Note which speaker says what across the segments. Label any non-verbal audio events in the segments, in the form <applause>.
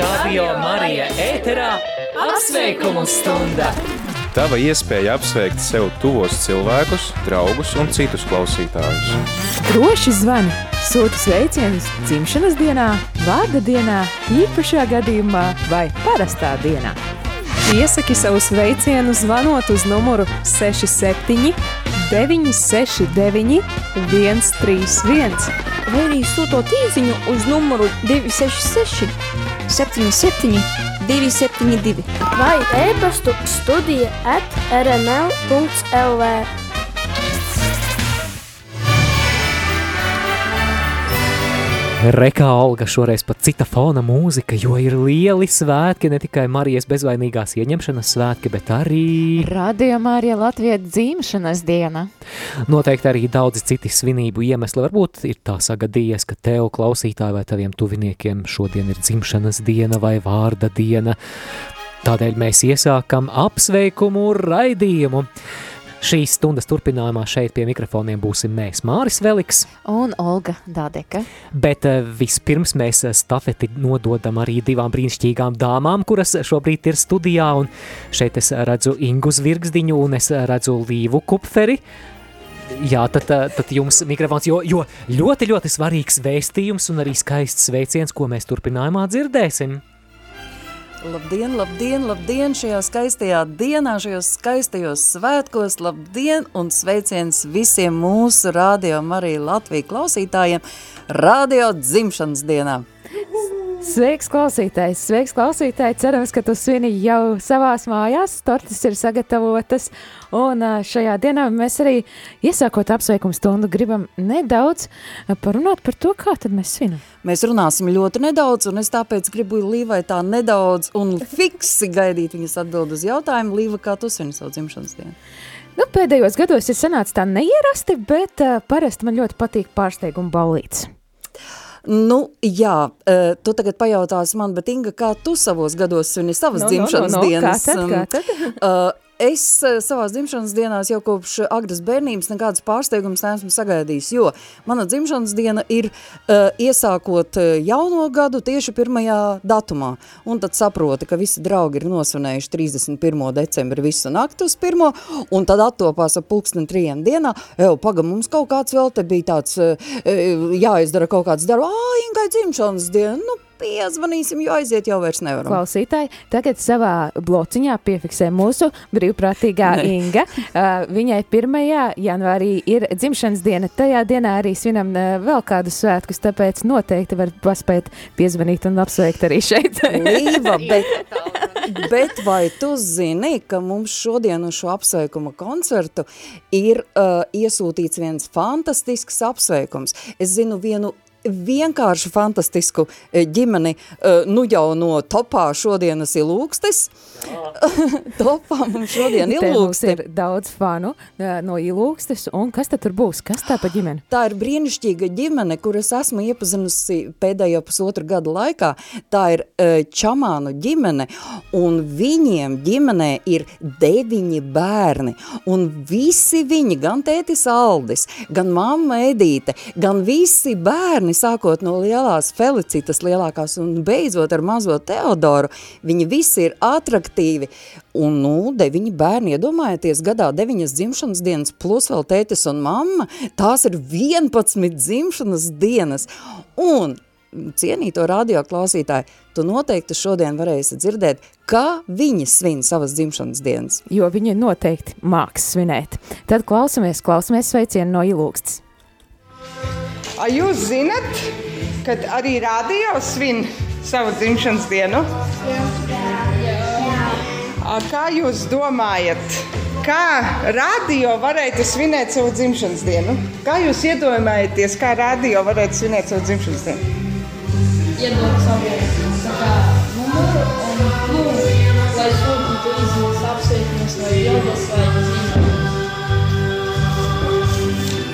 Speaker 1: Radio Marija ēterā apsveikumu stunda!
Speaker 2: Tava iespēja apsveikt sev tuvos cilvēkus, draugus un citus klausītājus.
Speaker 3: Droši zvani, sūti sveicienus dzimšanas dienā, vārda dienā, īpašā gadījumā vai parastā dienā. Iesaki savu sveicienu zvanot uz numuru 67 969 131
Speaker 4: vai arī sūtot īziņu uz numuru 266 77 272
Speaker 5: vai e-pastu studija at rml.lv
Speaker 1: Rekā Olga šoreiz pat cita fona mūzika, jo ir lieli svētki, ne tikai Marijas bezvainīgās ieņemšanas svētki, bet arī...
Speaker 3: Radio Mārija Latvija dzimšanas diena.
Speaker 1: Noteikti arī daudzi citi svinību iemesli. Varbūt ir tā sagadījies, ka tev klausītāji vai taviem tuviniekiem šodien ir dzimšanas diena vai vārda diena. Tādēļ mēs iesākam apsveikumu raidījumu. Šīs stundas turpinājumā šeit pie mikrofoniem būsim mēs, Māris Veliks.
Speaker 3: Un Olga Dādeka.
Speaker 1: Bet uh, vispirms mēs stafeti nododam arī divām brīnišķīgām dāmām, kuras šobrīd ir studijā. Un šeit es redzu Ingu Zvirgzdiņu un es redzu Līvu Kupferi. Jā, tad, tad jums mikrofons, jo, jo ļoti, ļoti svarīgs vēstījums un arī skaists sveiciens, ko mēs turpinājumā dzirdēsim.
Speaker 6: Labdien, labdien, labdien šajā skaistajā dienā, šajos skaistajos svētkos, labdien un sveiciens visiem mūsu radio Marija Latvija klausītājiem radio dzimšanas dienā.
Speaker 3: Sveiks, klausītājs! Sveiks, klausītāji! Cerams, ka tu svini jau savās mājās, tortes ir sagatavotas, un šajā dienā mēs arī, iesākot apsveikumu stundu, gribam nedaudz parunāt par to, kā tad mēs svinam.
Speaker 6: Mēs runāsim ļoti nedaudz, un es tāpēc gribu Līvai tā nedaudz un fiksi gaidīt viņas atbild uz jautājumu. Līva, kā tu svini savu dzimšanas dienu?
Speaker 3: Nu, pēdējos gados ir sanācis tā neierasti, bet uh, parasti man ļoti patīk pārsteigumu baulītes.
Speaker 6: Nu, jā, uh, tu tagad pajautāsi man, bet Inga, kā tu savos gados svini savas
Speaker 3: No, no,
Speaker 6: dzimšanas
Speaker 3: no, no,
Speaker 6: dienas?
Speaker 3: kā tad, kā tad?
Speaker 6: Es uh, savās dzimšanas dienās jau kopš agras bērnības nekādas pārsteigums neesmu sagaidījis, jo mana dzimšanas diena ir uh, iesākot jauno gadu tieši pirmajā datumā. Un tad saproti, ka visi draugi ir nosvinējuši 31. decembri visu nakti uz pirmo, un tad attopās ap pulksteni trījiem dienā. Ew, paga, mums kaut kāds vēl te bija tāds, uh, jāizdara kaut kāds darba, ā, Ingai dzimšanas diena, nu, piezvanīsim, jo aiziet jau vairs nevaram.
Speaker 3: Klausītāji, tagad savā blociņā piefiksē mūsu brīvprātīgā
Speaker 6: Nē. <laughs>
Speaker 3: Inga. Uh, viņai 1. janvārī ir dzimšanas diena. Tajā dienā arī svinam uh, vēl kādus svētkus, tāpēc noteikti var paspēt piezvanīt un apsveikt arī šeit.
Speaker 6: Līva, <laughs> bet, bet vai tu zini, ka mums šodien uz šo apsveikuma koncertu ir uh, iesūtīts viens fantastisks apsveikums? Es zinu vienu vienkārši fantastisku eh, ģimeni, eh, nu jau no topā šodienas ir lūkstes. <laughs> topā mums šodien ir lūkste.
Speaker 3: ir daudz fanu uh, no ilūkstes, un kas tad tur būs? Kas tā pa ģimeni?
Speaker 6: Tā ir brīnišķīga ģimene, kuras esmu iepazinusi pēdējo pusotru gadu laikā. Tā ir Čamānu ģimene, un viņiem ģimenē ir deviņi bērni. Un visi viņi, gan tētis Aldis, gan mamma Edīte, gan visi bērni, sākot no lielās Felicitas lielākās un beidzot ar mazo Teodoru, viņi visi ir atraktīvi. Un, nu, deviņi bērni, iedomājieties, gadā deviņas dzimšanas dienas, plus vēl tētis un mamma, tās ir 11 dzimšanas dienas. Un, cienīto radio klausītāji, tu noteikti šodien varēsi dzirdēt, kā viņi svin savas dzimšanas dienas.
Speaker 3: Jo viņi noteikti māks svinēt. Tad klausamies, klausamies sveicienu no ilūkstes.
Speaker 7: A jūs zinat, ka arī radio svin savu dzimšanas dienu? A, Kā jūs domājat, kā radio varētu svinēt savu dzimšanas dienu? Kā jūs iedomājaties, kā radio varētu svinēt savu dzimšanas dienu?
Speaker 8: iedot savu numuru un, nu, lai sūtītu īsiņas apsveikumus vai bildes vai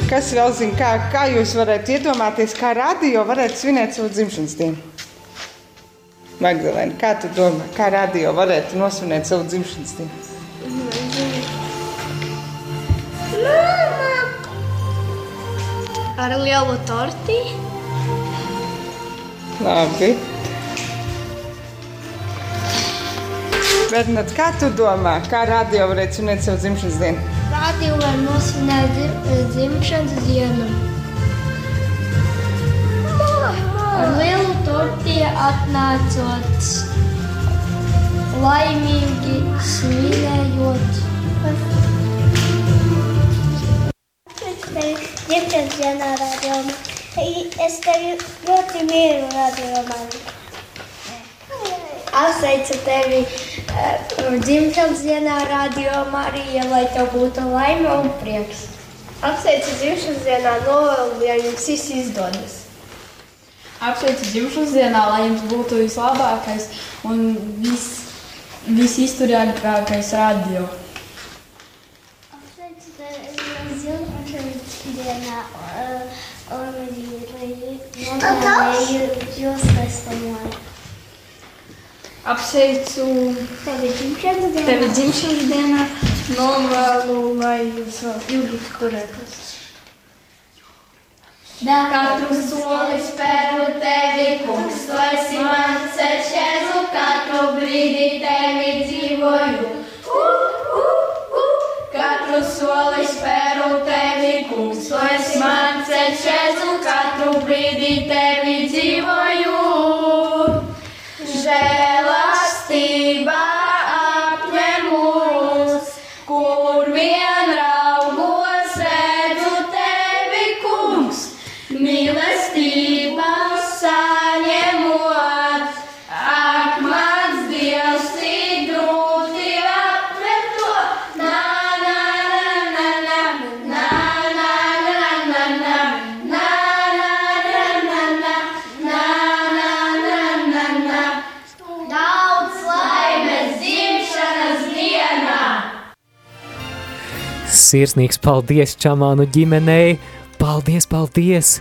Speaker 7: Kas vēl zina, kā, kā jūs varētu iedomāties, kā radio varētu svinēt savu dzimšanas dienu? Magdalēna, kā tu domā, kā radio varētu nosvinēt savu dzimšanas dienu?
Speaker 5: Ar lielu torti.
Speaker 7: Labi. Bernat, kā tu domā, kā radio varētu svinēt savu dzimšanas dienu?
Speaker 9: Radio var nosvinēt dzim- dzimšanas dienu. Ar lielu tortiju atnācot, laimīgi svinējot.
Speaker 10: Dzimšanas dienā rādījumā. Es tevi ļoti mīlu rādījumā.
Speaker 9: Apsveicu tevi dzimšanas dienā, radio Marija, lai tev būtu laime un prieks. Apsveicu dzimšanas dienā, novēlu, lai jums viss izdodas.
Speaker 8: Apsveicu dzimšanas dienā, lai jums būtu vislabākais un vis, visizturīgākais radio.
Speaker 10: Apsveicu dzimšanas dienā. uh, Un lai jūs esat
Speaker 8: Apsveicu
Speaker 10: tevi dzimšanas dienā.
Speaker 8: tevi dzimšanas dienā, novēlu, lai jūs vēl ilgi turētos.
Speaker 9: Katru soli spēru tevi, kungs, tu esi mans ceļš, Jēzu, katru brīdi tevi dzīvoju. Uh, uh, uh. Katru soli spēru tevi, kungs, tu esi mans ceļš, Jēzu, katru brīdi tevi dzīvoju. Žēlastība
Speaker 1: Sirsnīgs paldies Čamānu ģimenei! Paldies, paldies!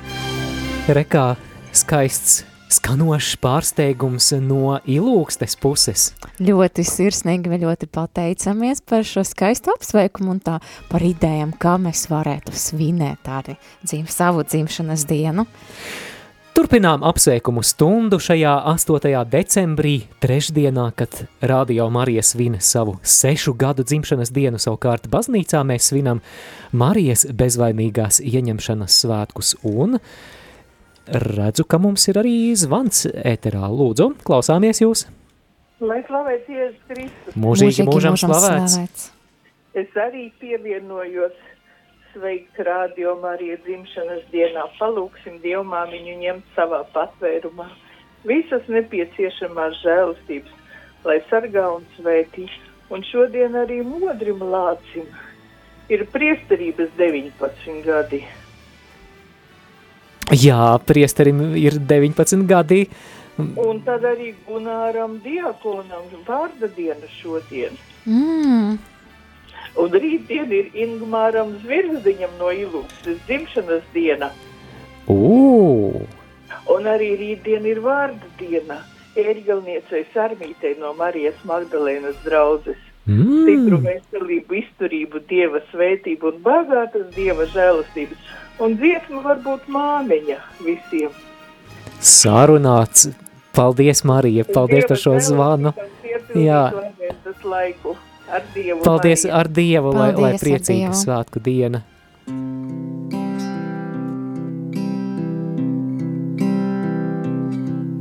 Speaker 1: Rekā skaists, skanošs pārsteigums no ilūkstes puses.
Speaker 11: Ļoti sirsnīgi, ļoti pateicamies par šo skaistu apsveikumu un tā par idejām, kā mēs varētu svinēt arī dzim, savu dzimšanas dienu.
Speaker 1: Turpinām apsveikumu stundu šajā 8. decembrī, trešdienā, kad Radio Marija svin savu sešu gadu dzimšanas dienu. Savukārt baznīcā mēs svinam Marijas bezvainīgās ieņemšanas svētkus un redzu, ka mums ir arī zvans ēterā. Lūdzu, klausāmies jūs!
Speaker 12: Lai slavēts Jēzus Kristus.
Speaker 1: Mūžīgi mūžam slavēts!
Speaker 12: Es arī pievienojos sveikt radio Marija dzimšanas dienā. Palūksim Dievmāmiņu ņemt savā patvērumā. Visas nepieciešamās žēlastības, lai sargā un svētī. Un šodien arī modrim lācim ir priesterības 19 gadi.
Speaker 1: Jā, priesterim ir 19 gadi.
Speaker 12: Un tad arī Gunāram Diakonam vārda diena šodien.
Speaker 11: Mm.
Speaker 12: Un rītdien ir Ingmāram Zvirziņam no Ilūkstes dzimšanas diena.
Speaker 1: Ū!
Speaker 12: Un arī rītdien ir vārda diena. Ērgalniecei Sarmītei no Marijas Magdalēnas draudzes.
Speaker 1: Mm.
Speaker 12: Stipru veselību, izturību, dieva svētību un bagātas dieva žēlastības. Un dziesma var būt māmiņa visiem.
Speaker 1: Sarunāts. Paldies, Marija, paldies par šo zvanu. Jā.
Speaker 12: Tas laiku ar dievu.
Speaker 1: Paldies
Speaker 12: Mariju.
Speaker 1: ar Dievu, lai, lai
Speaker 11: Paldies ar
Speaker 1: priecīga svētku diena.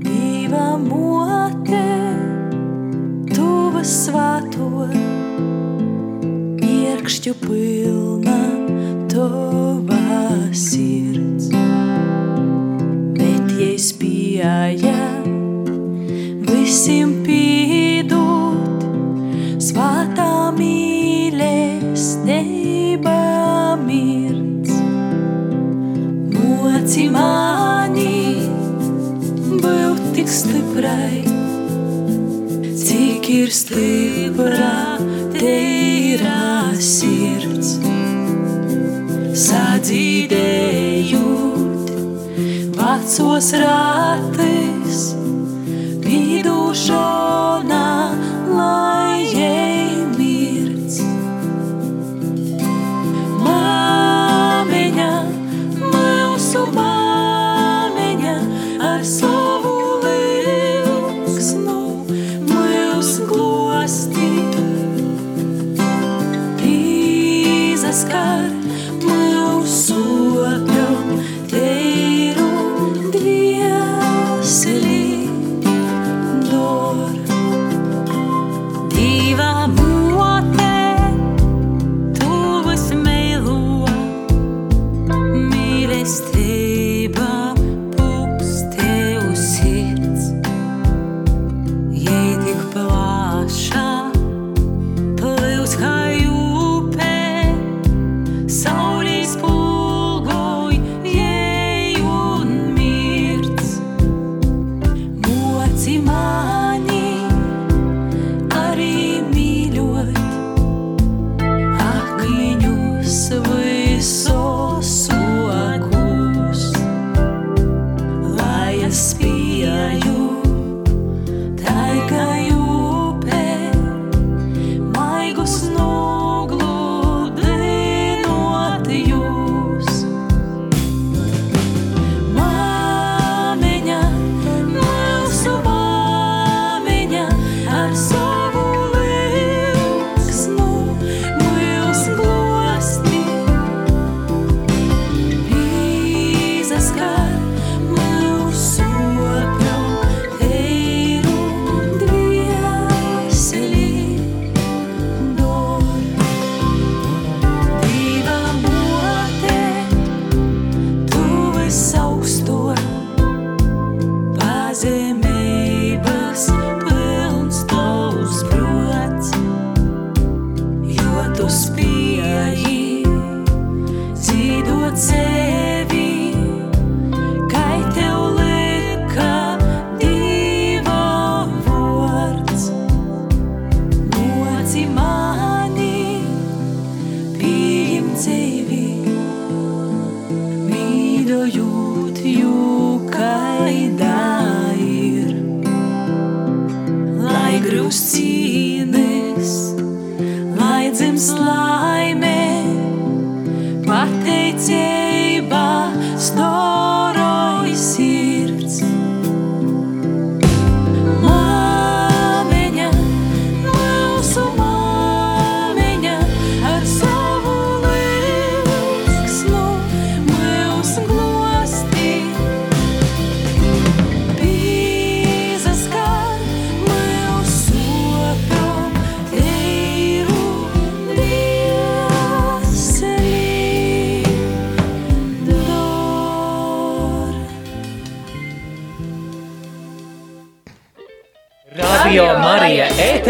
Speaker 13: Dieva mote, tuva svāto, iekšķu pilna tava sirds. Bet, ja es pieeja, visiem pīdot, маній був тільки прай, тільки стипра тейра сірць, sadzīdējot, vecos
Speaker 1: ratais, pīdūšot.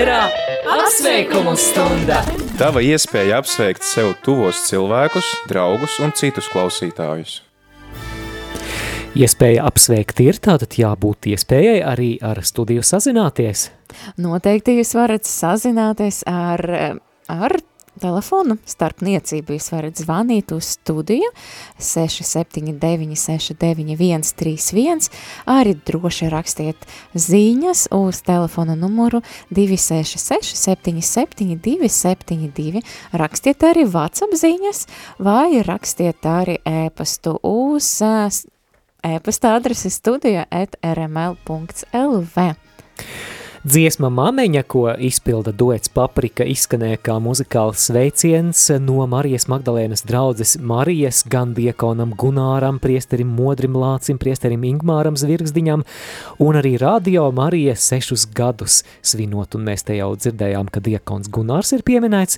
Speaker 1: Ēterā apsveikumu stunda!
Speaker 2: Tava iespēja apsveikt sev tuvos cilvēkus, draugus un citus klausītājus.
Speaker 1: Iespēja apsveikt ir, tātad jābūt iespējai arī ar studiju sazināties.
Speaker 11: Noteikti jūs varat sazināties ar, ar telefonu starpniecību. Jūs varat zvanīt uz studiju 679 691 31, arī droši rakstiet ziņas uz telefona numuru 266 77 272, rakstiet arī WhatsApp ziņas vai rakstiet arī ēpastu uz ēpasta adresi studija at rml.lv.
Speaker 1: Dziesma Māmeņa, ko izpilda duets Paprika, izskanēja kā muzikāls sveiciens no Marijas Magdalēnas draudzes Marijas, gan diekonam Gunāram, priesterim Modrim Lācim, priesterim Ingmāram Zvirgzdiņam, un arī radio Marija sešus gadus svinot, un mēs te jau dzirdējām, ka diekons Gunārs ir pieminēts.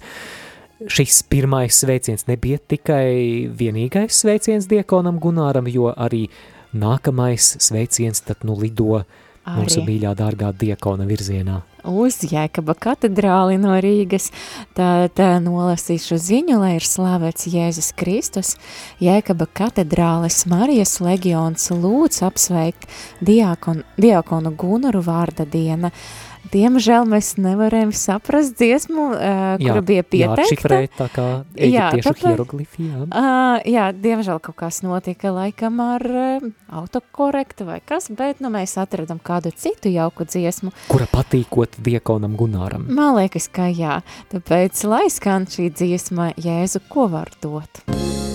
Speaker 1: Šis pirmais sveiciens nebija tikai vienīgais sveiciens diekonam Gunāram, jo arī nākamais sveiciens tad nu lido mūsu
Speaker 11: Arī.
Speaker 1: mīļā dārgā diekona virzienā.
Speaker 11: uz Jēkaba katedrāli no Rīgas, tad nolasīšu ziņu, lai ir slavēts Jēzus Kristus. Jēkaba katedrāles Marijas legions lūdz apsveikt diakonu, diakonu Gunaru vārda diena. Diemžēl mēs nevarējām saprast dziesmu, uh, kura bija pieteikta.
Speaker 1: Jāatšifrē tā kā
Speaker 11: Jā,
Speaker 1: eģiptiešu hieroglifi, jā.
Speaker 11: Uh, jā, diemžēl kaut kas notika laikam ar uh, autokorektu vai kas, bet nu, mēs atradam kādu citu jauku dziesmu.
Speaker 1: Kura patīkot diekonam Gunāram.
Speaker 11: Man liekas, ka jā. Tāpēc, lai skan šī dziesma, Jēzu, ko var dot?
Speaker 14: Vēlos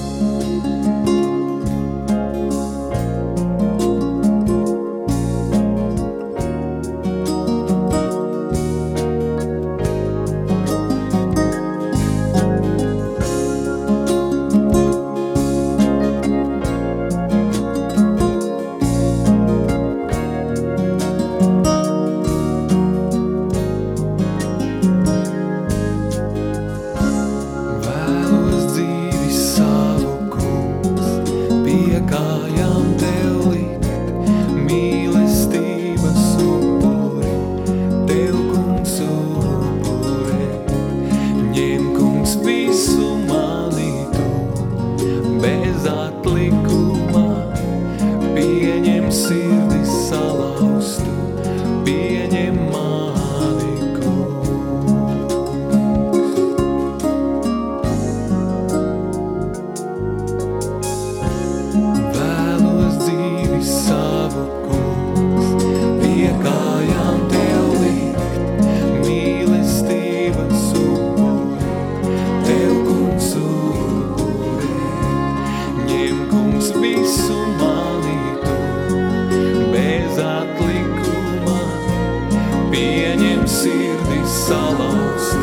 Speaker 14: pieņem sirdi salauztu,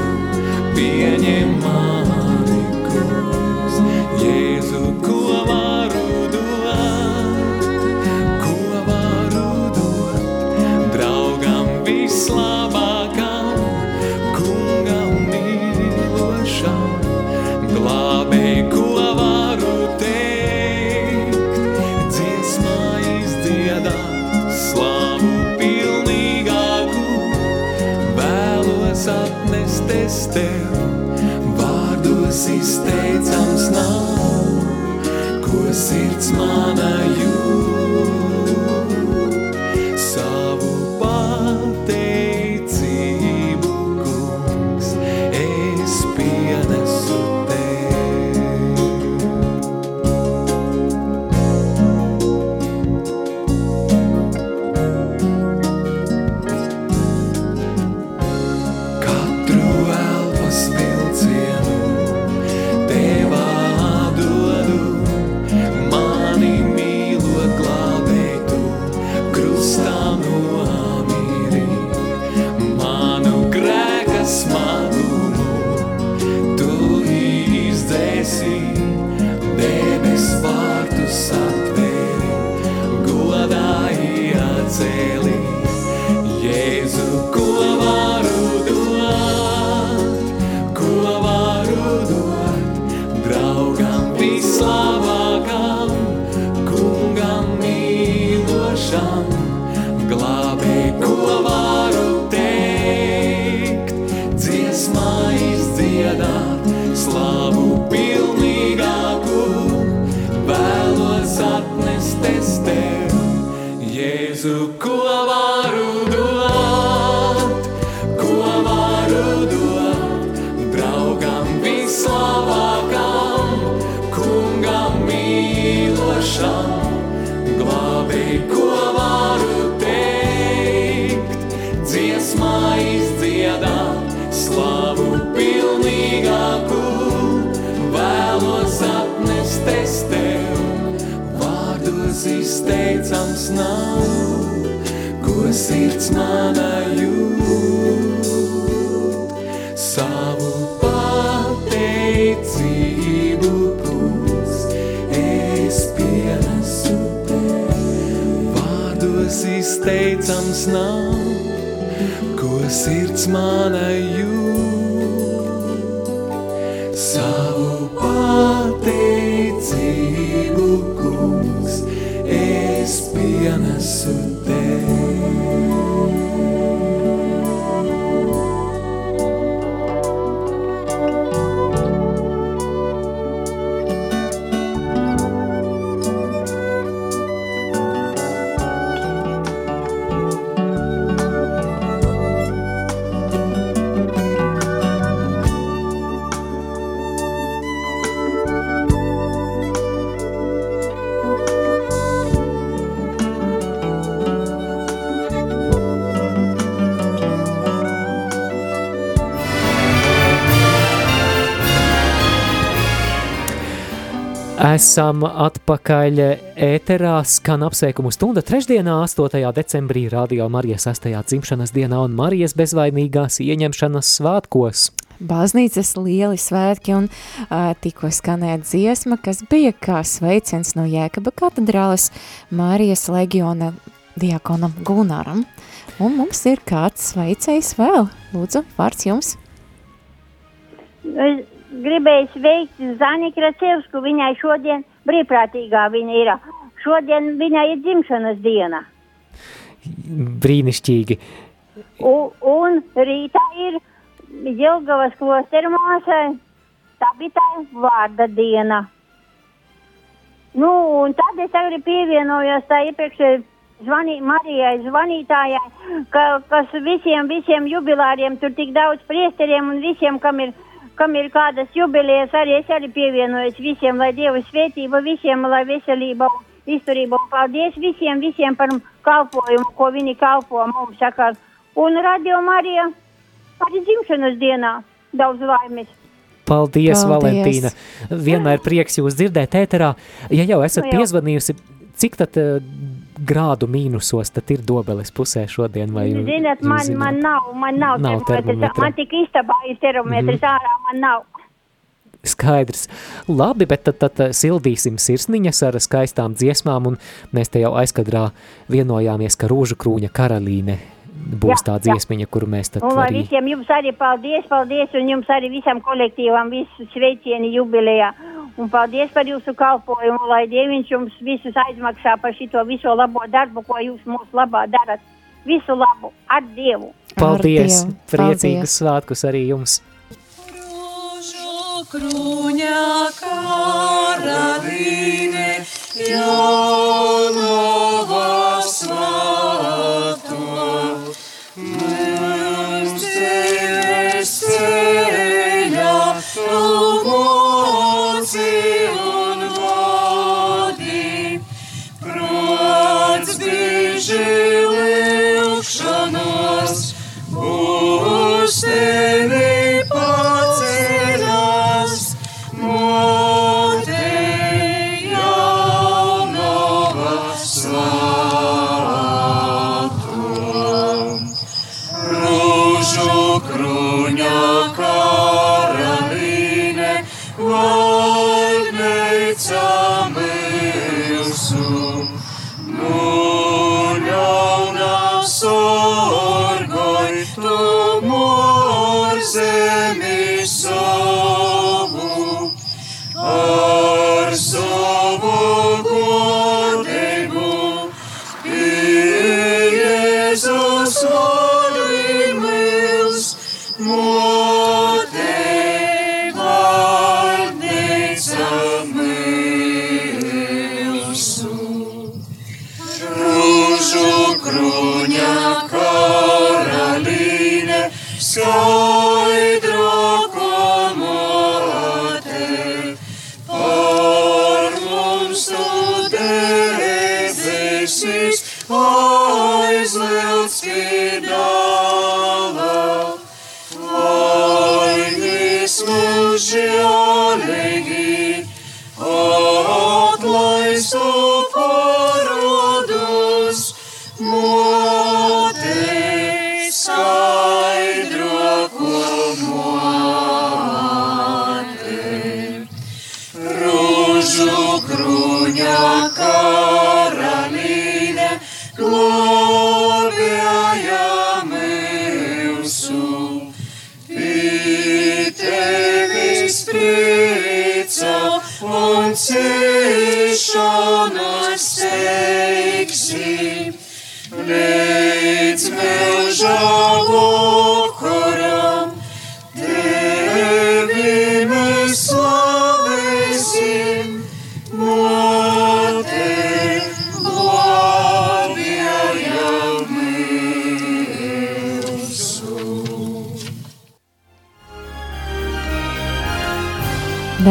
Speaker 14: pieņem mani visu, ko varu dot, ko varu dot, draugam vislabākam, kungam mīlošam, glābēji, ko varu teikt, dziesmā izdziedāt, slavu pilnīgāku, vēlos atnest es tev. Vārdos izteicams nav sirds mana jūt. Savu pateicību, kungs, es pienesu tev. Vārdos izteicams nav, ko sirds mana jūt. Savu pateicību, kungs, es pienesu
Speaker 1: Esam atpakaļ ēterā, skan apsveikumu stunda trešdienā, 8. decembrī, Radio Marijas 6. dzimšanas dienā un Marijas bezvainīgās ieņemšanas svētkos.
Speaker 11: Baznīcas lieli svētki un uh, tikko skanēja dziesma, kas bija kā sveiciens no Jēkaba katedrāles Mārijas legiona diakonam Gunaram. Un mums ir kāds sveicējs vēl. Lūdzu, vārds jums.
Speaker 15: Es gribēju sveikt Zani Kracevsku, viņai šodien brīvprātīgā viņa ir. Šodien viņai ir dzimšanas diena.
Speaker 1: Brīnišķīgi.
Speaker 15: U, un rītā ir Jelgavas klosteru māsai, tā bija tā vārda diena. Nu, un tad es arī pievienojos tā iepriekšēji zvanī, Marijai zvanītājai, ka, kas visiem, visiem jubilāriem, tur tik daudz priesteriem un visiem, kam ir, kam ir kādas jubilējas, arī es arī pievienojos visiem, lai Dieva svētība visiem, lai veselība izturība un paldies visiem, visiem par kalpojumu, ko viņi kalpo mums sakā. Un radio Marija arī dzimšanas dienā daudz laimes.
Speaker 1: Paldies,
Speaker 11: Paldies.
Speaker 1: Valentīna. Vienmēr prieks jūs dzirdēt ēterā. Ja jau esat
Speaker 15: Nu jau.
Speaker 1: piezvanījusi, cik tad uh, grādu mīnusos tad ir dobeles pusē šodien? Vai jūs-
Speaker 15: Ziniet,
Speaker 1: jūs
Speaker 15: man,
Speaker 1: zināt?
Speaker 15: man nav, man nav,
Speaker 1: Nav termometra.
Speaker 15: Man tik istabā ir termometrs,
Speaker 1: Mhm.
Speaker 15: ārā man nav.
Speaker 1: Skaidrs. Labi, bet tad, tad sildīsim sirsniņas ar skaistām dziesmām, un mēs te jau aizkadrā vienojāmies, ka Rūžu krūņa karalīne būs
Speaker 15: Jā,
Speaker 1: tā
Speaker 15: jā.
Speaker 1: dziesmiņa, kuru mēs tad
Speaker 15: Un
Speaker 1: arī...
Speaker 15: visiem jums arī paldies, paldies, un jums arī visam kolektīvam visu sveicieni jubilejā. Un paldies par jūsu kalpojumu, lai Dieviņš jums visus aizmaksā par šito viso labo darbu, ko jūs mūsu labā darat. Visu labu, ar Dievu!
Speaker 1: Paldies!
Speaker 11: Dievu.
Speaker 1: Priecīgus
Speaker 11: Paldies.
Speaker 1: svētkus arī jums!
Speaker 13: Kruņa karalīne, jaunava svēto,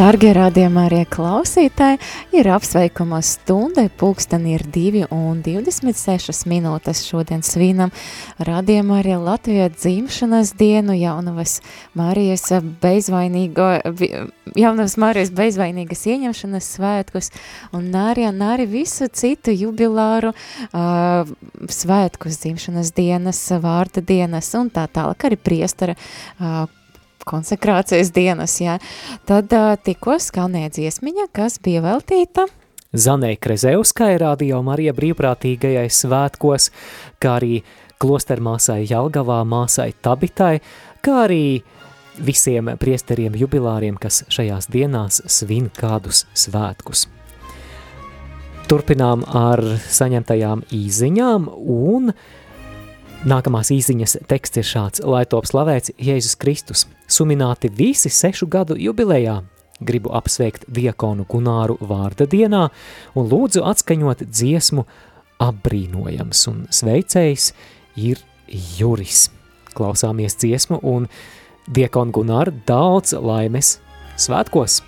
Speaker 11: Dārgie radījumā arī klausītāji, ir apsveikuma stunda, pulksteni ir 2 un 26 minūtes šodien svinam. Radījumā arī Latvijā dzimšanas dienu jaunavas Marijas bezvainīgo, jaunavas Marijas bezvainīgas ieņemšanas svētkus un arī, un arī visu citu jubilāru uh, svētkus, dzimšanas dienas, vārda dienas un tā tālāk arī priestara uh, konsekrācijas dienas, jā. Tad uh, tikko skanēja dziesmiņa, kas bija veltīta
Speaker 1: Zanē Krezevskai radio Marija brīvprātīgajai svētkos, kā arī klostermāsai Jelgavā, māsai Tabitai, kā arī visiem priesteriem jubilāriem, kas šajās dienās svin kādus svētkus. Turpinām ar saņemtajām īziņām un Nākamās īsiņas teksts ir šāds: Lai top slavēts Jēzus Kristus, sumināti visi sešu gadu jubilejā. Gribu apsveikt diakonu Gunāru vārda dienā un lūdzu atskaņot dziesmu apbrīnojams un sveicējs ir Juris. Klausāmies dziesmu un diakonu Gunāru daudz laimes svētkos!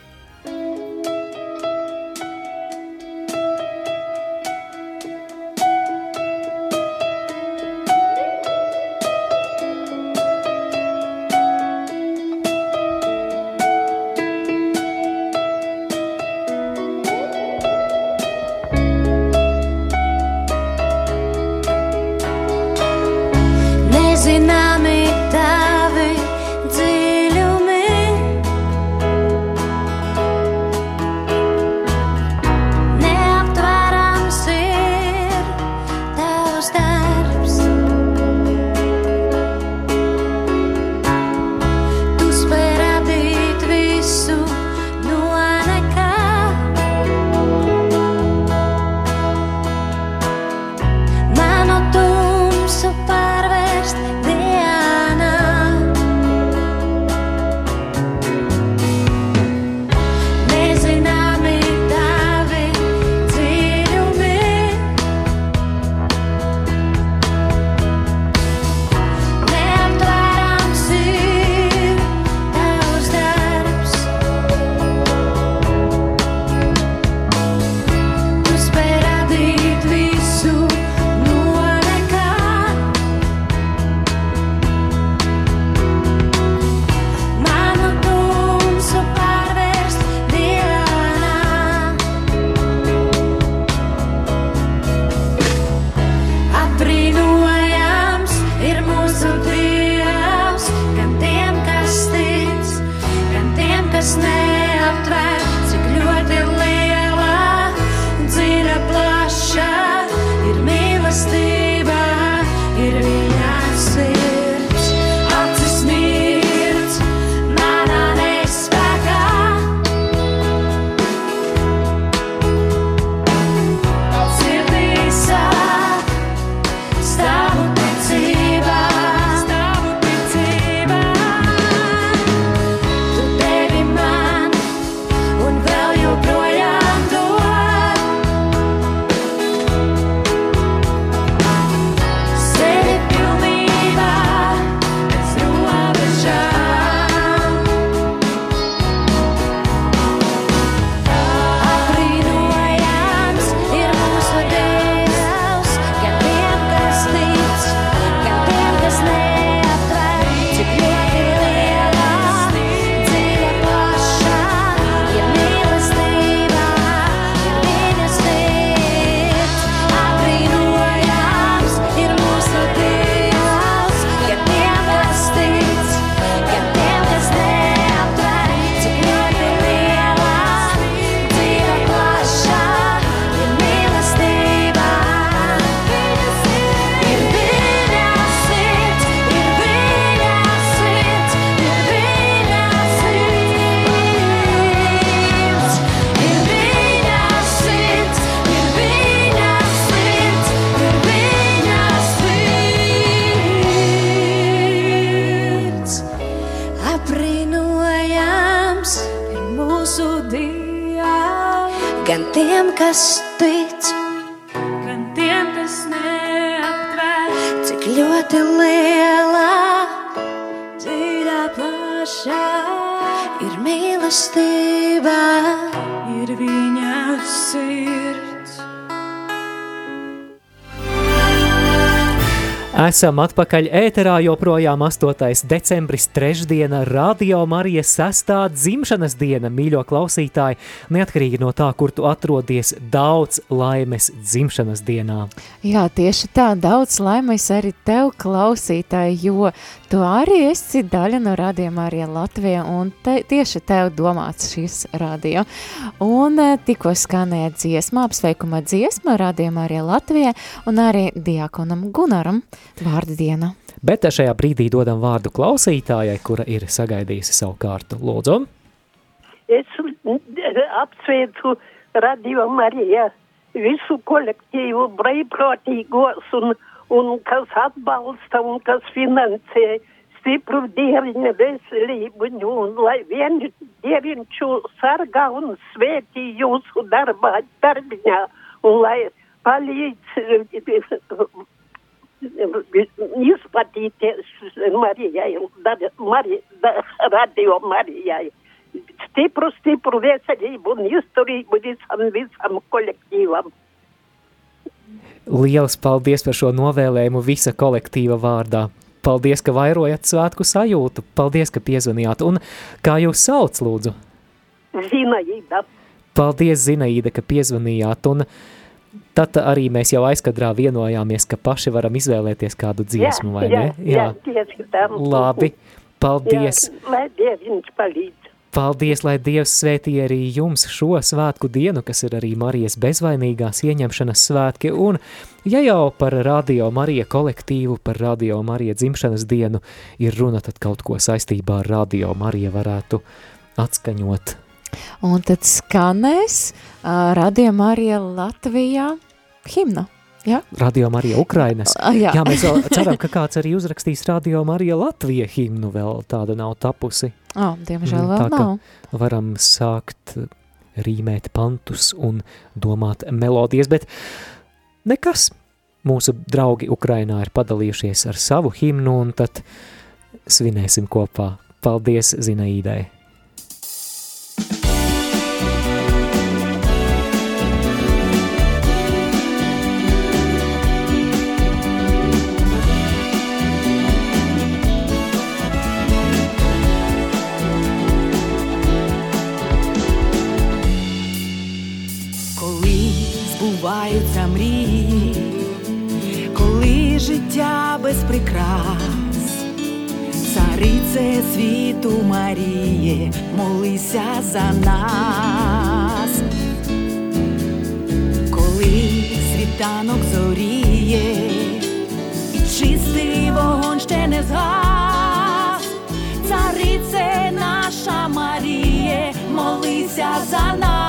Speaker 1: Esam atpakaļ ēterā, joprojām 8. decembris, trešdiena, Radio Marijas sestā dzimšanas diena, mīļo klausītāji, neatkarīgi no tā, kur tu atrodies, daudz laimes dzimšanas dienā.
Speaker 11: Jā, tieši tā, daudz laimes arī tev, klausītāji, jo tu arī esi daļa no rādījuma arī Latvijā, un te, tieši tev domāts šis radio. Un eh, tikko skanēja dziesma, apsveikuma dziesma rādījuma arī Latvijā, un arī diakonam Gunaram vārdu diena.
Speaker 1: Bet šajā brīdī dodam vārdu klausītājai, kura ir sagaidījusi savu kārtu. Lūdzu!
Speaker 16: Es apsveicu Radio Marija visu kolektīvu brīvprātīgos un, un kas atbalsta un kas finansē stipru dieviņa veselību un lai vien dieviņš jūs sargā un svētī jūsu darbā, darbiņā un lai palīdz izplatīties Marijai, Marija, radio Marijai. Stipru, stipru veselību un izturību visam, visam kolektīvam.
Speaker 1: Lielas paldies par šo novēlējumu visa kolektīva vārdā. Paldies, ka vairojat svētku sajūtu. Paldies, ka piezvanījāt. Un kā jūs sauc, lūdzu?
Speaker 16: Zinaīda.
Speaker 1: Paldies, Zinaīda, ka piezvanījāt. Un tad arī mēs jau aizkadrā vienojāmies, ka paši varam izvēlēties kādu dziesmu, vai
Speaker 16: jā,
Speaker 1: ne?
Speaker 16: Jā, tieši tā.
Speaker 1: Labi, paldies.
Speaker 16: Jā, lai Dieviņš palīdz.
Speaker 1: Paldies, lai Dievs svētī arī jums šo svētku dienu, kas ir arī Marijas bezvainīgās ieņemšanas svētki, un ja jau par Radio Marija kolektīvu, par Radio Marija dzimšanas dienu ir runa, tad kaut ko saistībā ar Radio Marija varētu atskaņot.
Speaker 11: Un tad skanēs uh, Radio Marija Latvijā himna. Ja?
Speaker 1: Radio Marija Ukrainas.
Speaker 11: Ah, jā.
Speaker 1: jā, mēs ceram, ka kāds arī uzrakstīs Radio Marija Latvija himnu, vēl tāda nav tapusi.
Speaker 11: Oh, diemžēl
Speaker 1: Mm,
Speaker 11: vēl
Speaker 1: tā,
Speaker 11: nav.
Speaker 1: Varam sākt rīmēt pantus un domāt melodijas, bet nekas. Mūsu draugi Ukrainā ir padalījušies ar savu himnu, un tad svinēsim kopā. Paldies Zinaīdai!
Speaker 17: Збуваються мрії, коли життя без прикрас, царице світу Маріє, молися за нас, коли світанок зоріє, чистий вогонь ще не згас, царице наша Маріє, молися за нас.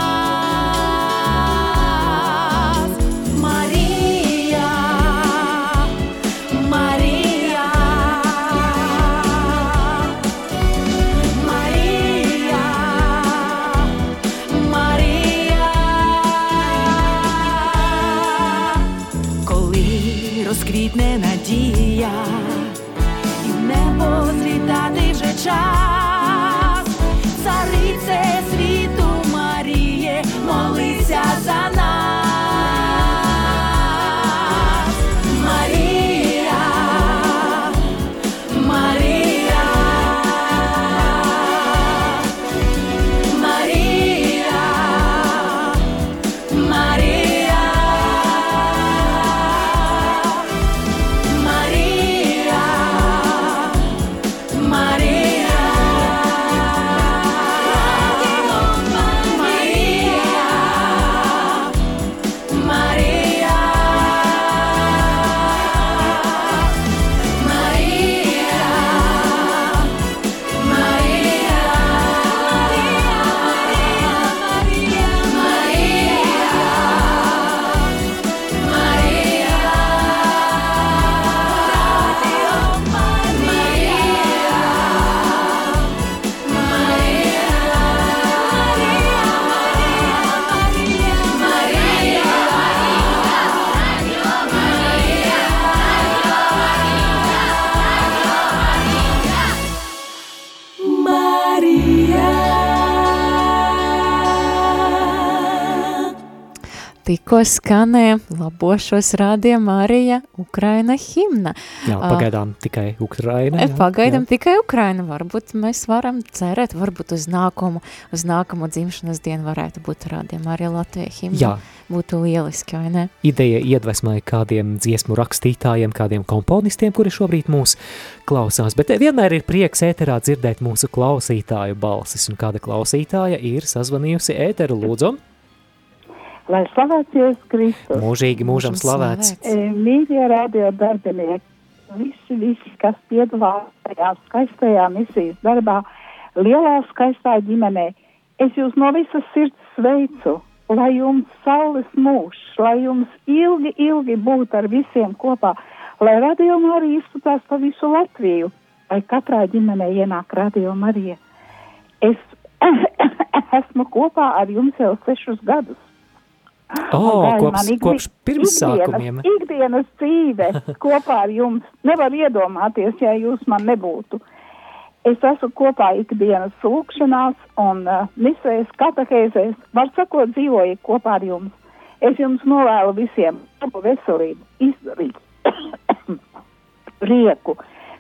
Speaker 11: Tikko skanēja labošos rādījuma Marija Ukraina himna.
Speaker 1: Jā, pagaidām uh, tikai Ukraina. Jā,
Speaker 11: pagaidām
Speaker 1: jā.
Speaker 11: tikai Ukraina. Varbūt mēs varam cerēt, varbūt uz nākumu, uz nākamu dzimšanas dienu varētu būt rādījuma arī Latvija himna.
Speaker 1: Jā.
Speaker 11: Būtu lieliski, vai ne?
Speaker 1: Ideja iedvesmai kādiem dziesmu rakstītājiem, kādiem komponistiem, kuri šobrīd mūs klausās, bet vienmēr ir prieks ēterā dzirdēt mūsu klausītāju balsis, un kāda klausītāja ir sazvanījusi ēteru lūdzu.
Speaker 18: Lai slavēts Jēzus Kristus.
Speaker 1: Mūžīgi mūžam slavēts.
Speaker 18: E, Mīļie radio darbinieki, visi, visi, kas piedalās tajā skaistajā misijas darbā, lielā skaistā ģimenē, es jūs no visas sirds sveicu, lai jums saules mūžs, lai jums ilgi, ilgi būt ar visiem kopā, lai radio arī izplatās pa visu Latviju, lai katrā ģimenē ienāk radio Marija. Es <coughs> esmu kopā ar jums jau sešus gadus.
Speaker 1: Oh,
Speaker 18: Vai
Speaker 1: kops,
Speaker 18: man ikdi-
Speaker 1: kopš pirmsākumiem.
Speaker 18: Ikdienas, ikdienas dzīve <laughs> kopā ar jums. Nevar iedomāties, ja jūs man nebūtu. Es esmu kopā ikdienas lūkšanās un uh, misēs, katehēzēs, var sakot, dzīvoju kopā ar jums. Es jums novēlu visiem labu veselību, izdarīt <coughs> prieku,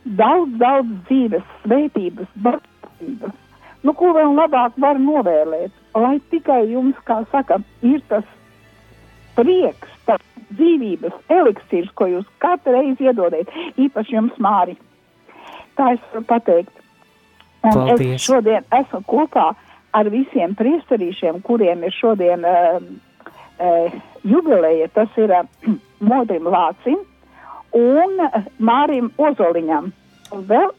Speaker 18: daudz, daudz dzīves, svētības, bagātības. Nu, ko vēl labāk var novēlēt, lai tikai jums, kā saka, ir tas prieks, tas dzīvības eliksīrs, ko jūs katru reizi iedodiet, īpaši jums, Māri. Tā es varu pateikt. Un
Speaker 1: Paldies.
Speaker 18: es šodien esmu kopā ar visiem priesterīšiem, kuriem ir šodien uh, uh, jubileja. Tas ir uh, <clears throat> Modrim Lācim un Mārim Ozoliņam. Un vēl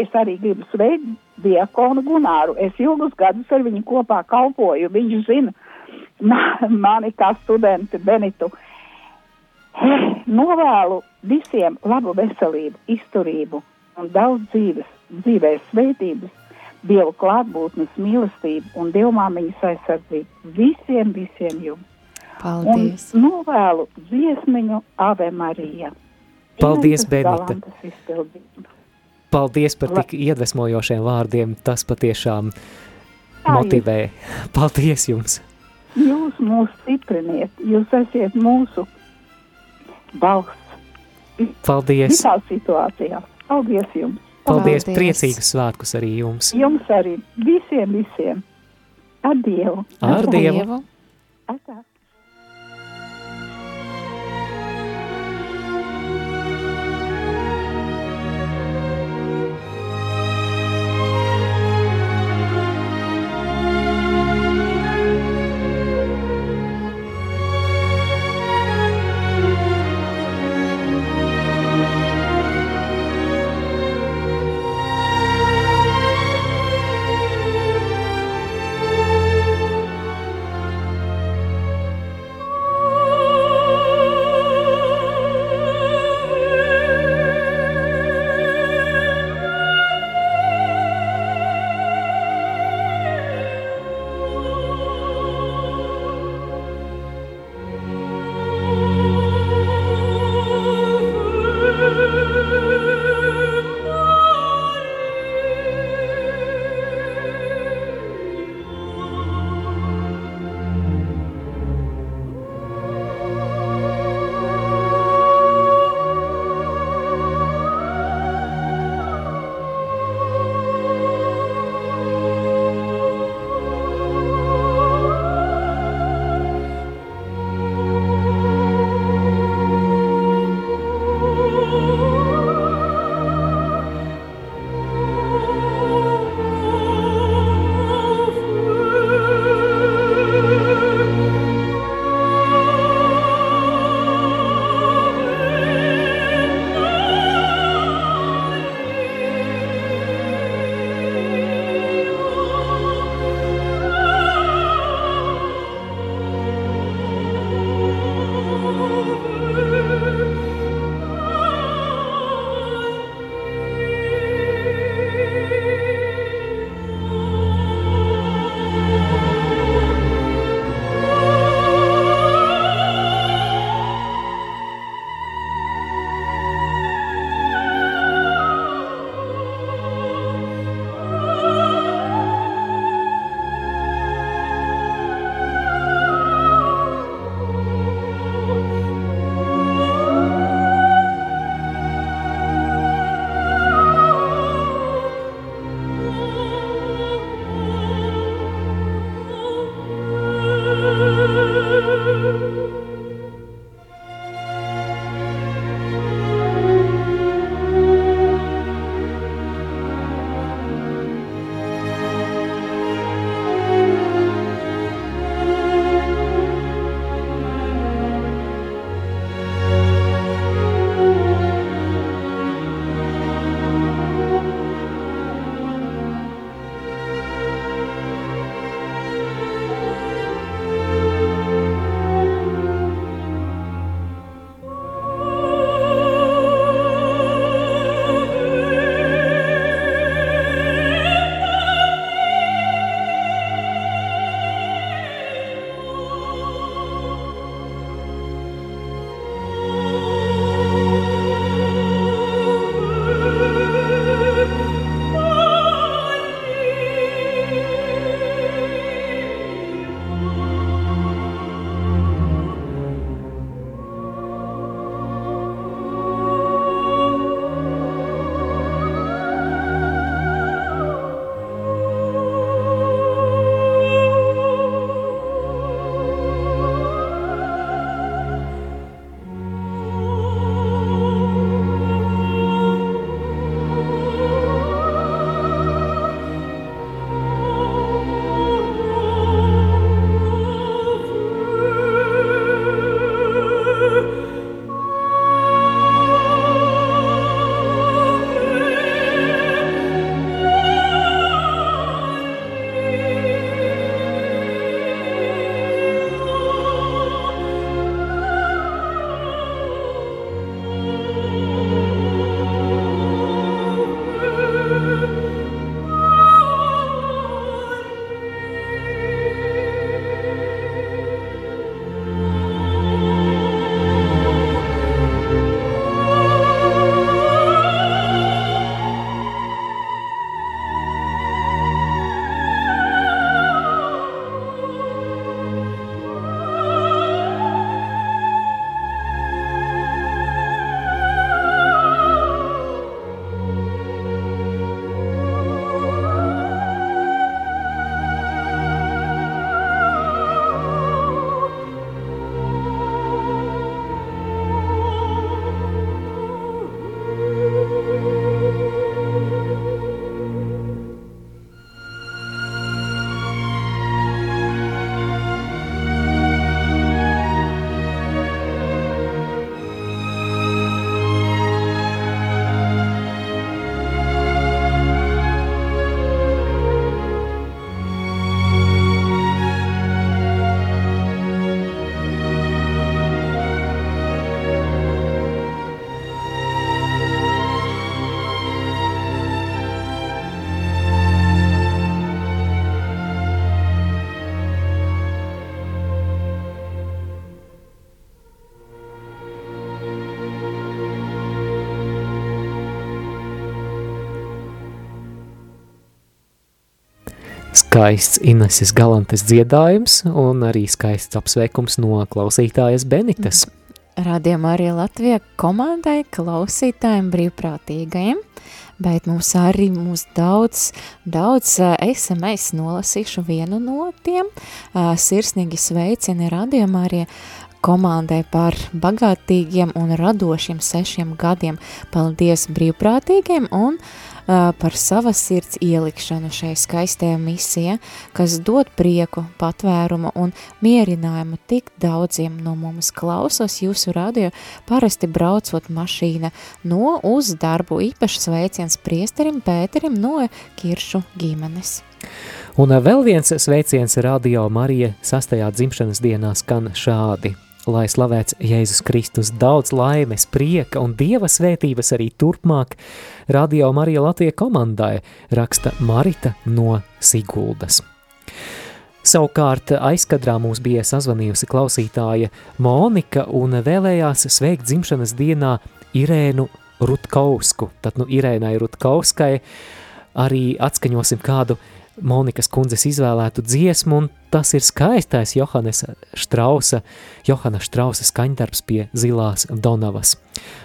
Speaker 18: es arī gribu sveikt diakonu Gunāru. Es ilgus gadus ar viņu kopā kalpoju. Viņš zina ma- mani kā studenti Benitu. Novēlu visiem labu veselību, izturību un daudz dzīves, dzīvē svētības, Dievu klātbūtnes mīlestību un Dievmāmiņas aizsardzību visiem, visiem jums.
Speaker 11: Paldies.
Speaker 18: Un novēlu dziesmiņu Ave Marija.
Speaker 1: Paldies, Benita. Paldies par tik iedvesmojošiem vārdiem. Tas patiešām motivē. Paldies jums!
Speaker 18: Jūs mūs stipriniet, jūs esat mūsu balss
Speaker 1: Paldies!
Speaker 18: visās situācijās. Paldies jums!
Speaker 1: Paldies! Priecīgus svētkus arī jums!
Speaker 18: Jums arī visiem, visiem! Ar Dievu!
Speaker 1: Ar Dievu!
Speaker 18: Atā.
Speaker 1: Skaists Ineses Galantes dziedājums un arī skaists apsveikums no klausītājas Benitas.
Speaker 11: Radījumā arī Latvija komandai, klausītājiem, brīvprātīgajiem, bet mums arī mūs daudz, daudz SMS nolasīšu vienu no tiem. Sirsnīgi sveicini radījumā arī komandai par bagātīgiem un radošiem sešiem gadiem. Paldies brīvprātīgiem un uh, par savas sirds ielikšanu šai skaistajā misijā, kas dod prieku, patvērumu un mierinājumu tik daudziem no mums klausos jūsu radio, parasti braucot mašīna no uz darbu, īpaši sveiciens priesterim Pēterim no Kiršu ģimenes.
Speaker 1: Un vēl viens sveiciens Radio Marija sastajā dzimšanas dienā skan šādi – lai slavēts Jēzus Kristus daudz laimes, prieka un dieva svētības arī turpmāk Radio Marija Latvija komandai, raksta Marita no Siguldas. Savukārt aizkadrā mums bija sazvanījusi klausītāja Monika un vēlējās sveikt dzimšanas dienā Irēnu Rutkausku. Tad nu Irēnai Rutkauskai arī atskaņosim kādu uh, Monikas kundzes izvēlētu dziesmu, un tas ir skaistais Johannes Štrausa, Johana Štrausa skaņdarbs pie zilās Donavas.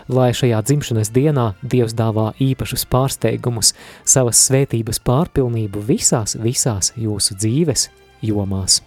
Speaker 1: Lai šajā dzimšanas dienā Dievs dāvā īpašus pārsteigumus, savas svētības pārpilnību visās, visās jūsu dzīves jomās.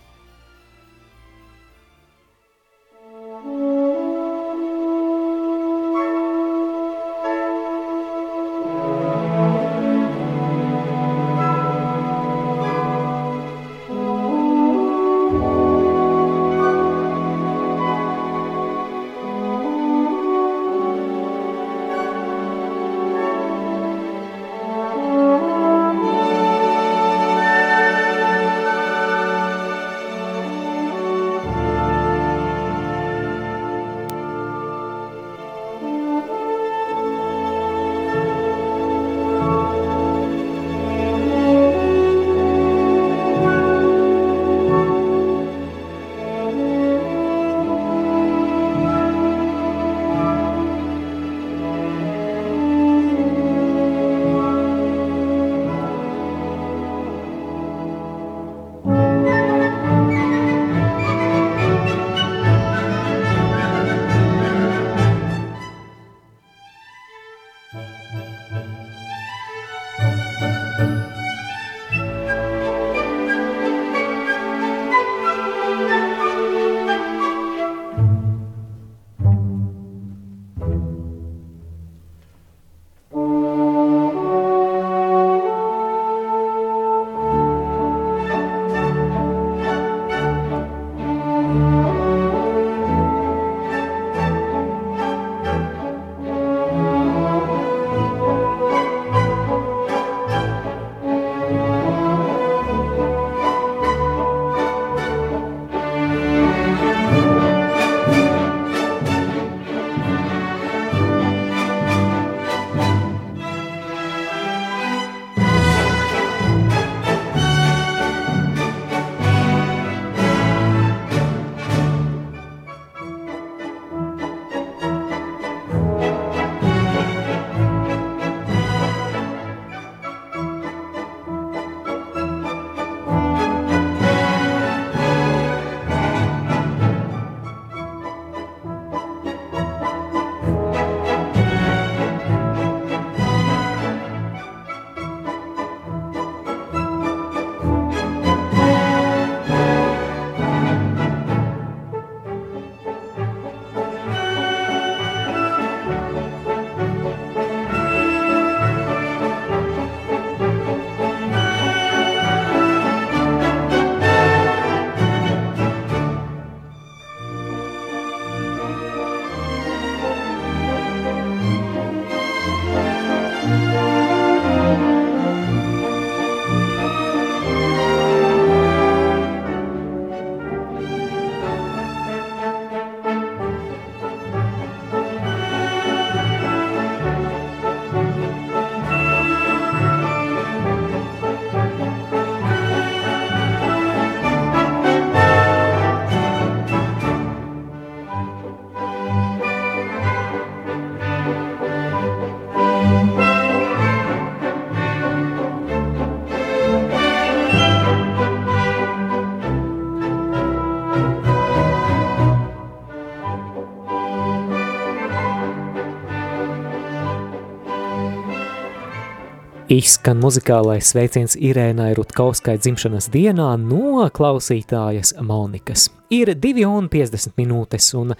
Speaker 1: Izskan muzikālais sveiciens Irēnai Rutkauskai dzimšanas dienā no klausītājas Monikas. Ir 2 un 50 minūtes un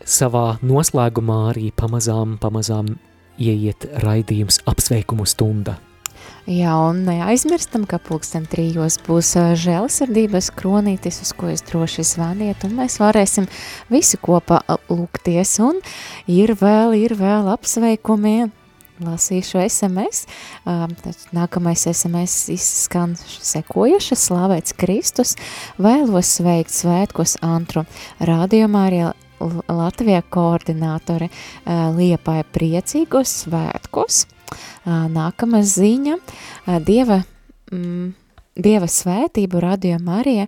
Speaker 1: savā noslēgumā arī pamazām, pamazām ieiet raidījums apsveikumu stunda.
Speaker 11: Jā, un neaizmirstam, ka pulksten trijos būs žēlsirdības kronītis, uz ko jūs droši zvaniet, un mēs varēsim visi kopā lūgties, un ir vēl, ir vēl apsveikumi, lasīšu SMS. Nākamais SMS izskan sekojuši, slavēts Kristus, vēlos sveikt svētkos Antru, rādījumā arī Latvijā koordinātori Liepāja priecīgos svētkos. Nākamā ziņa – Dieva, mm, Dieva svētību radio Marija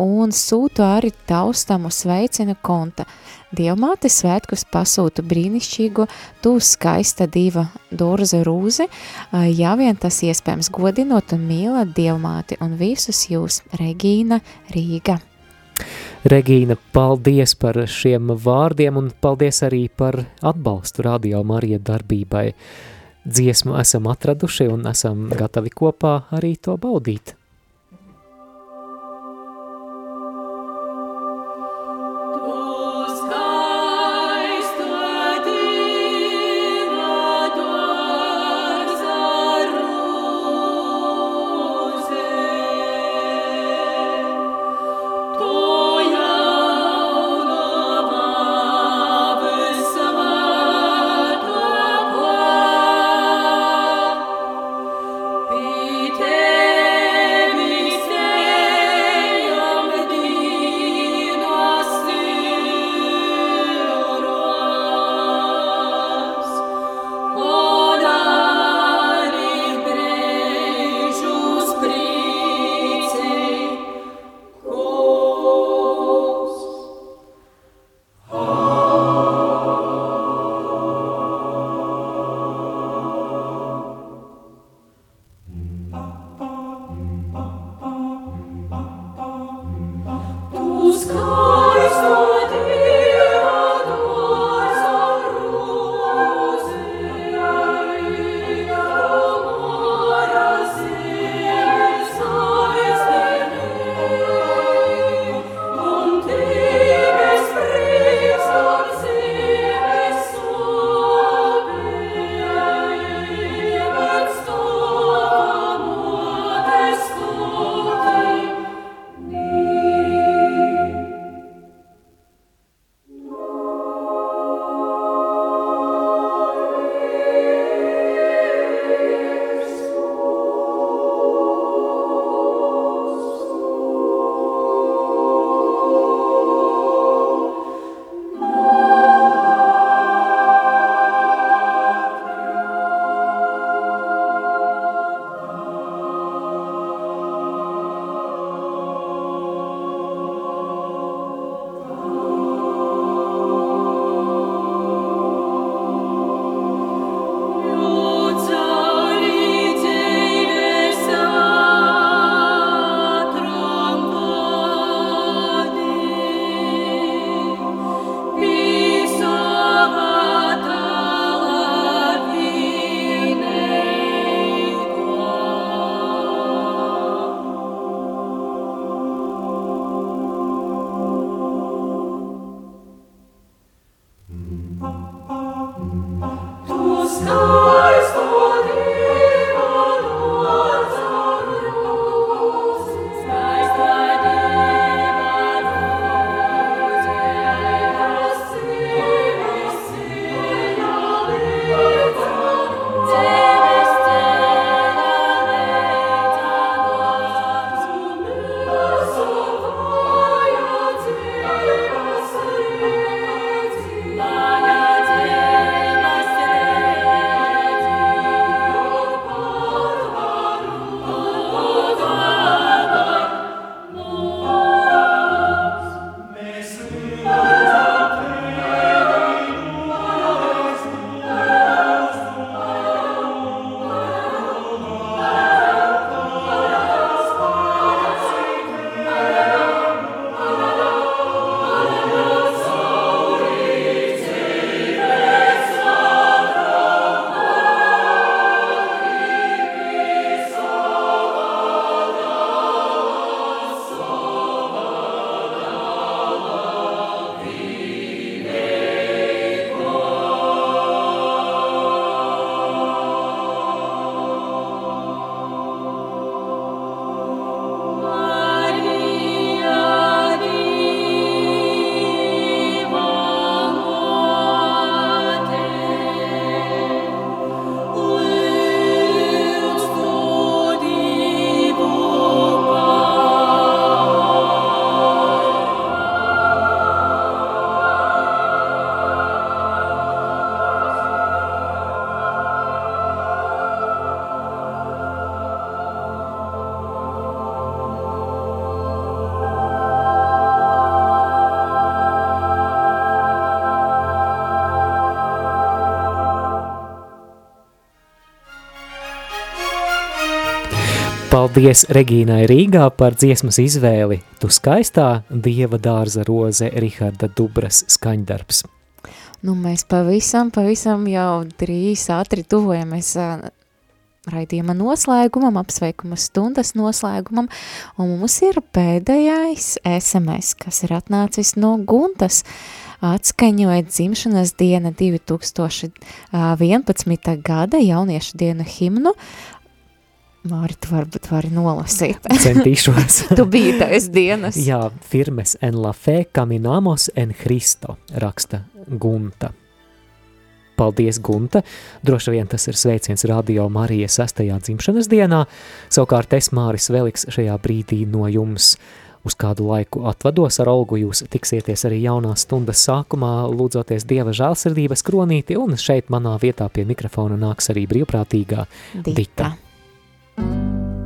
Speaker 11: un sūtu arī taustamu sveicinu konta – Dievmāte svētkus pasūta brīnišķīgu, tu skaista diva Dorza Rūze, ja vien tas iespējams godinot un mīlat Dievmāti un visus jūs, Regīna Rīga.
Speaker 1: Regīna, paldies par šiem vārdiem un paldies arī par atbalstu Radio Marija darbībai. Dziesmu esam atraduši un esam gatavi kopā arī to baudīt. Paldies Regīnai Rīgā par dziesmas izvēli. Tu skaistā Dieva dārza roze Riharda Dubras skaņdarbs.
Speaker 11: Nu, mēs pavisam, pavisam jau drīz ātri tuvojamies raidījuma noslēgumam, apsveikuma stundas noslēgumam, un mums ir pēdējais SMS, kas ir atnācis no Guntas. Atskaņoja dzimšanas diena 2011. gada jauniešu dienu himnu. Māri, tu varbūt vari nolasīt. <laughs>
Speaker 1: Centīšos. <laughs>
Speaker 11: tu biji tais dienas.
Speaker 1: Jā, firmes en la fe caminamos en Cristo, raksta Gunta. Paldies, Gunta! Droši vien tas ir sveiciens Radio Marijas 6. dzimšanas dienā. Savukārt es, Māris Veliks, šajā brīdī no jums uz kādu laiku atvados ar Olgu. Jūs tiksieties arī jaunās stundas sākumā, lūdzoties Dieva žēlsirdības kronīti, un šeit manā vietā pie mikrofona nāks arī brīvprātīgā Dita. Dita.
Speaker 15: Thank you.